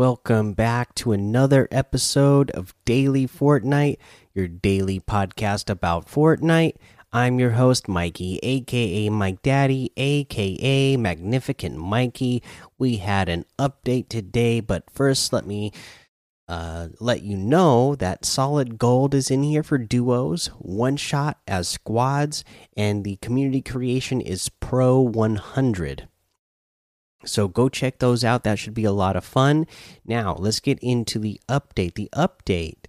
Welcome back to another episode of Daily Fortnite, your daily podcast about Fortnite. I'm your host, Mikey, aka Mike Daddy, aka Magnificent Mikey. We had an update today, but first, let me uh, let you know that Solid Gold is in here for duos, one shot as squads, and the community creation is Pro 100. So go check those out. That should be a lot of fun. Now, let's get into the update. The update,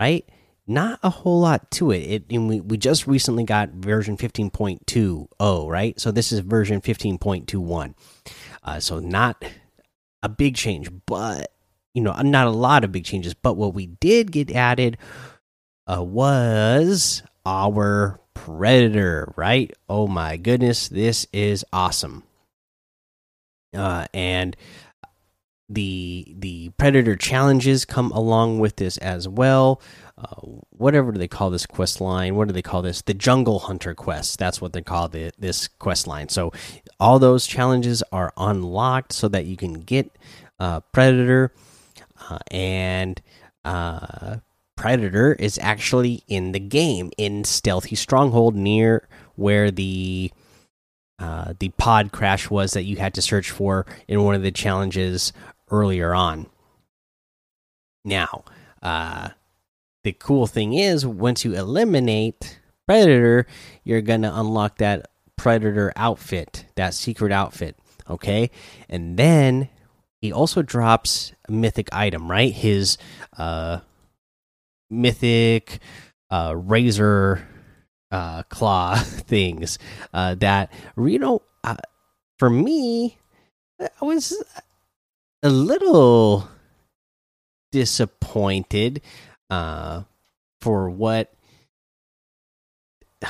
right? Not a whole lot to it. It we, we just recently got version 15.20, right? So this is version 15.21. Uh, so not a big change, but you know, not a lot of big changes. But what we did get added uh, was our predator, right? Oh my goodness, this is awesome uh, and the the predator challenges come along with this as well. Uh, whatever do they call this quest line? What do they call this? The Jungle Hunter quest. That's what they call the, this quest line. So all those challenges are unlocked so that you can get uh, Predator, uh, and uh, Predator is actually in the game in Stealthy Stronghold near where the uh, the pod crash was that you had to search for in one of the challenges earlier on. Now, uh, the cool thing is once you eliminate Predator, you're going to unlock that Predator outfit, that secret outfit. Okay. And then he also drops a mythic item, right? His uh, mythic uh, razor uh, claw things uh, that you know uh, for me i was a little disappointed uh, for what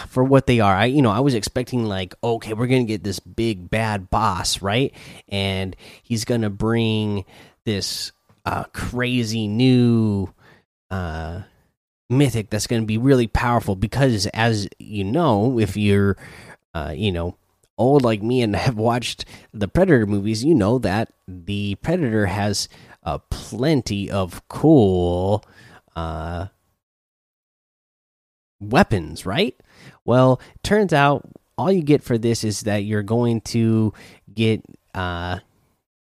for what they are. I you know i was expecting like okay we're gonna get this big bad boss right? And he's gonna bring this uh crazy new uh mythic that's going to be really powerful because as you know if you're uh, you know old like me and have watched the predator movies you know that the predator has uh, plenty of cool uh, weapons right? Well turns out all you get for this is that you're going to get uh,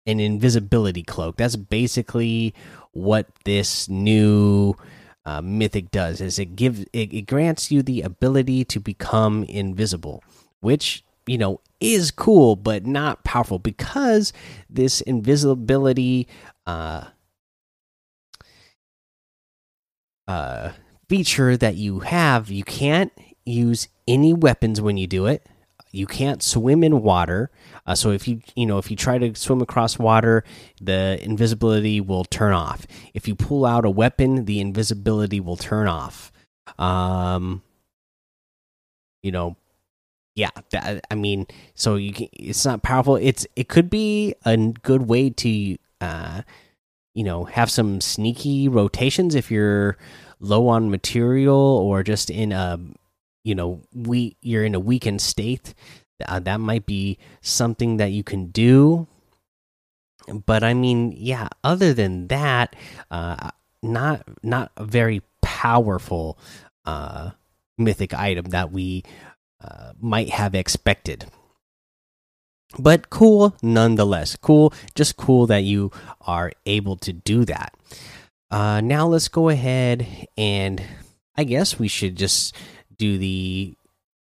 an invisibility cloak. That's basically what this new uh, mythic does is it gives it, it grants you the ability to become invisible which you know is cool but not powerful because this invisibility uh uh feature that you have you can't use any weapons when you do it you can't swim in water uh, so if you you know if you try to swim across water, the invisibility will turn off. If you pull out a weapon, the invisibility will turn off. Um, you know, yeah. That, I mean, so you can, it's not powerful. It's it could be a good way to uh, you know, have some sneaky rotations if you're low on material or just in a you know we you're in a weakened state uh, that might be something that you can do. But i mean yeah other than that uh not not a very powerful uh mythic item that we uh, might have expected. But cool nonetheless. Cool just cool that you are able to do that. Uh now let's go ahead and i guess we should just do the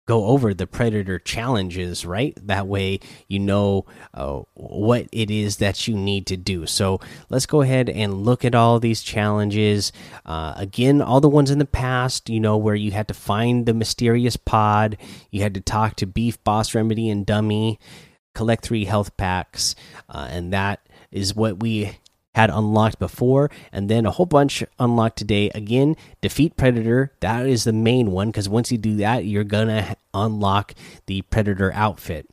go over the predator challenges right? That way you know uh, what it is that you need to do. So let's go ahead and look at all these challenges. Uh, again all the ones in the past you know where you had to find the mysterious pod you had to talk to beef boss remedy and dummy collect three health packs uh, and that is what we had unlocked before, and then a whole bunch unlocked today. Again, defeat Predator. That is the main one because once you do that, you're gonna unlock the Predator outfit.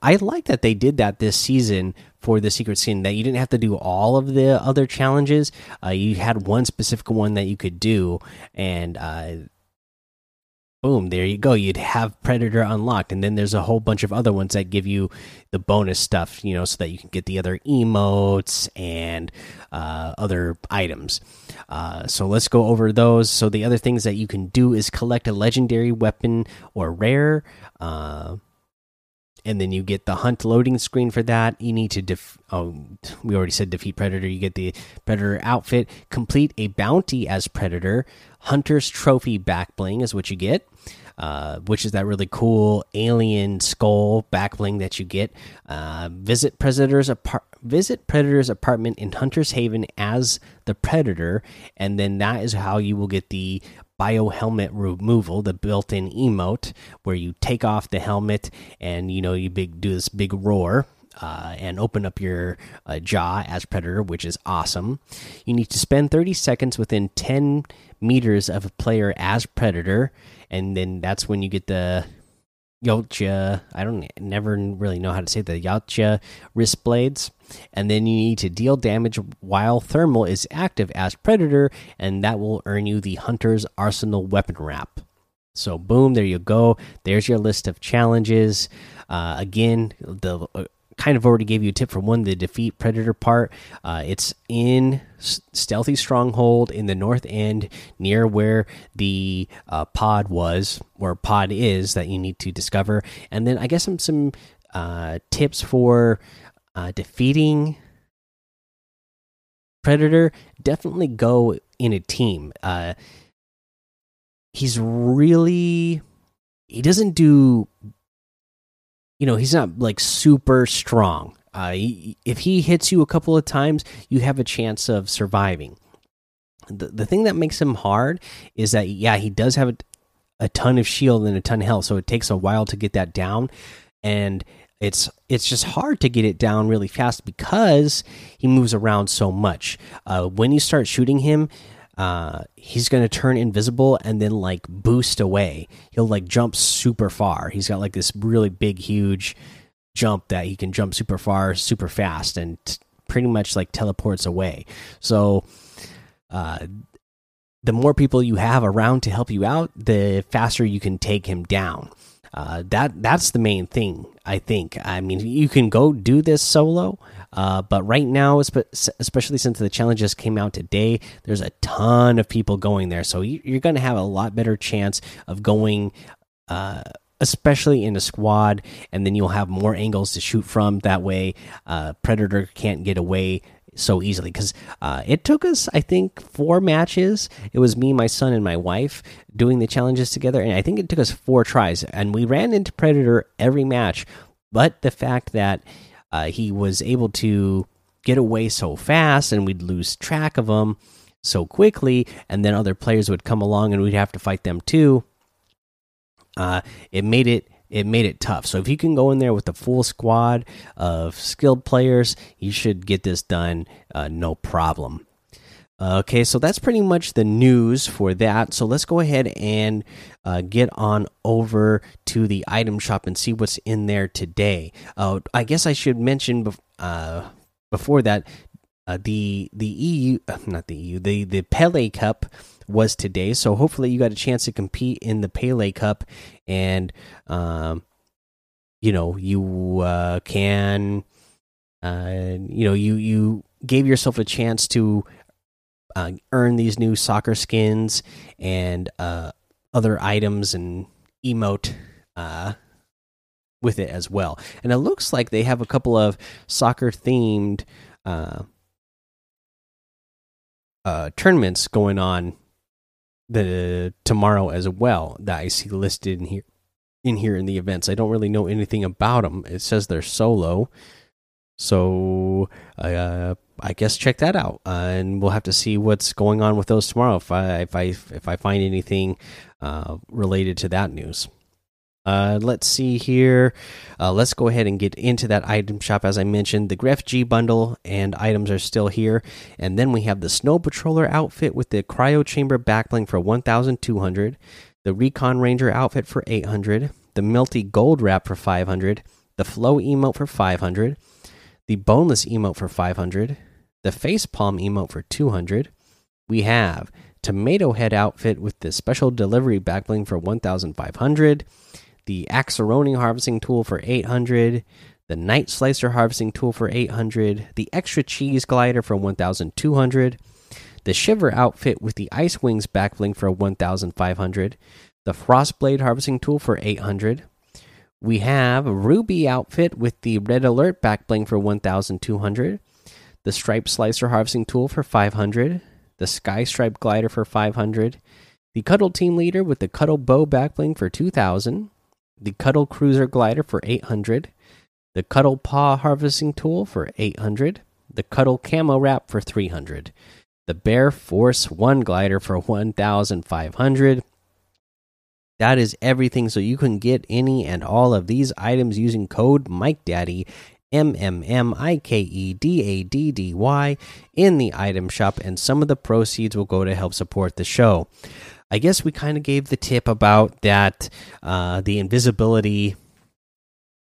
I like that they did that this season for the secret skin. That you didn't have to do all of the other challenges. Uh, you had one specific one that you could do, and uh, boom, there you go. You'd have Predator unlocked, and then there's a whole bunch of other ones that give you the bonus stuff, you know, so that you can get the other emotes and uh, other items. Uh, so let's go over those. So the other things that you can do is collect a legendary weapon or rare. Uh, and then you get the hunt loading screen for that. You need to def oh, we already said defeat predator. You get the predator outfit, complete a bounty as predator. Hunter's trophy back bling is what you get. Uh, which is that really cool alien skull back bling that you get. Uh, visit Predator's apart visit Predator's apartment in Hunter's Haven as the Predator, and then that is how you will get the bio helmet removal, the built-in emote, where you take off the helmet and you know you big do this big roar. Uh, and open up your uh, jaw as predator, which is awesome. You need to spend 30 seconds within 10 meters of a player as predator, and then that's when you get the Yautja. I don't never really know how to say the Yautja wrist blades and then you need to deal damage while thermal is active as predator and that will earn you the hunter's arsenal weapon wrap so boom there you go there's your list of challenges uh, again the uh, kind of already gave you a tip for one the defeat predator part. Uh, it's in stealthy stronghold in the north end near where the uh, pod was where pod is that you need to discover. And then i guess some some uh, tips for uh, defeating Predator, definitely go in a team. Uh, he's really he doesn't do you know he's not like super strong. Uh, he, if he hits you a couple of times, you have a chance of surviving. The the thing that makes him hard is that yeah he does have a, a ton of shield and a ton of health, so it takes a while to get that down, and it's it's just hard to get it down really fast because he moves around so much. Uh, when you start shooting him, uh, he's gonna turn invisible and then like boost away. He'll like jump super far. He's got like this really big, huge jump that he can jump super far, super fast, and pretty much like teleports away. So, uh, the more people you have around to help you out, the faster you can take him down. Uh, that that's the main thing. I think. I mean, you can go do this solo, uh, but right now, especially since the challenges came out today, there's a ton of people going there, so you're going to have a lot better chance of going. Uh, especially in a squad, and then you'll have more angles to shoot from. That way, uh, Predator can't get away so easily because uh, it took us i think four matches. It was me my son and my wife doing the challenges together and i think it took us four tries and we ran into predator every match but the fact that uh, he was able to get away so fast and we'd lose track of him so quickly and then other players would come along and we'd have to fight them too uh, it made it it made it tough. So if you can go in there with a full squad of skilled players, you should get this done uh, no problem. Okay, so that's pretty much the news for that. So let's go ahead and uh, get on over to the item shop and see what's in there today. Uh, I guess I should mention uh, before that uh, the the EU, not the EU, the the Pele Cup was today. So hopefully you got a chance to compete in the Pele Cup, and um, you know you uh, can, uh, you know you you gave yourself a chance to uh, earn these new soccer skins and uh, other items and emote uh, with it as well. And it looks like they have a couple of soccer themed uh, tournaments going on the tomorrow as well that I see listed in here in here in the events. I don't really know anything about them. It says they're solo, so uh, I guess check that out, uh, and we'll have to see what's going on with those tomorrow. If I if I if I find anything uh, related to that news. Uh, let's see here. Uh, let's go ahead and get into that item shop. As I mentioned, the Gref G bundle and items are still here. And then we have the Snow Patroller outfit with the Cryo Chamber backbling for 1,200, the Recon Ranger outfit for 800, the Melty Gold Wrap for 500, the Flow emote for 500, the Boneless emote for 500, the Face Palm emote for 200. We have Tomato Head outfit with the special delivery backbling for 1,500. The Axeroni harvesting tool for 800. The Night Slicer harvesting tool for 800. The extra cheese glider for 1,200. The Shiver outfit with the Ice Wings backbling for 1,500. The Frostblade harvesting tool for 800. We have Ruby outfit with the Red Alert backbling for 1,200. The Stripe Slicer harvesting tool for 500 the Sky Stripe glider for 500, the Cuddle Team Leader with the Cuddle Bow backbling for 2000, the Cuddle Cruiser glider for 800, the Cuddle Paw harvesting tool for 800, the Cuddle Camo Wrap for 300, the Bear Force 1 glider for 1500. That is everything. So you can get any and all of these items using code Mike Daddy M M M I K E D A D D Y in the item shop, and some of the proceeds will go to help support the show. I guess we kind of gave the tip about that uh, the invisibility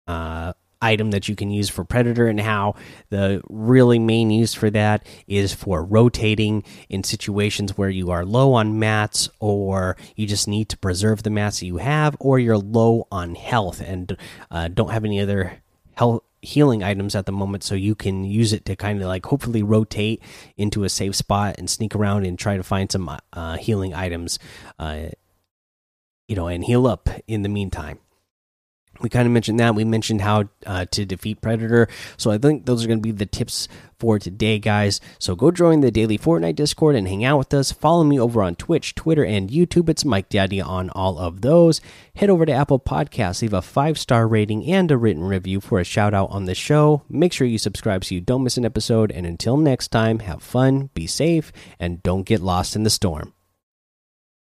uh, item that you can use for predator and how the really main use for that is for rotating in situations where you are low on mats or you just need to preserve the mats that you have or you're low on health and uh, don't have any other health healing items at the moment so you can use it to kind of like hopefully rotate into a safe spot and sneak around and try to find some uh, healing items uh, you know and heal up in the meantime we kind of mentioned that. We mentioned how uh, to defeat Predator. So I think those are going to be the tips for today, guys. So go join the daily Fortnite Discord and hang out with us. Follow me over on Twitch, Twitter, and YouTube. It's Mike Daddy on all of those. Head over to Apple Podcasts, leave a five star rating and a written review for a shout out on the show. Make sure you subscribe so you don't miss an episode. And until next time, have fun, be safe, and don't get lost in the storm.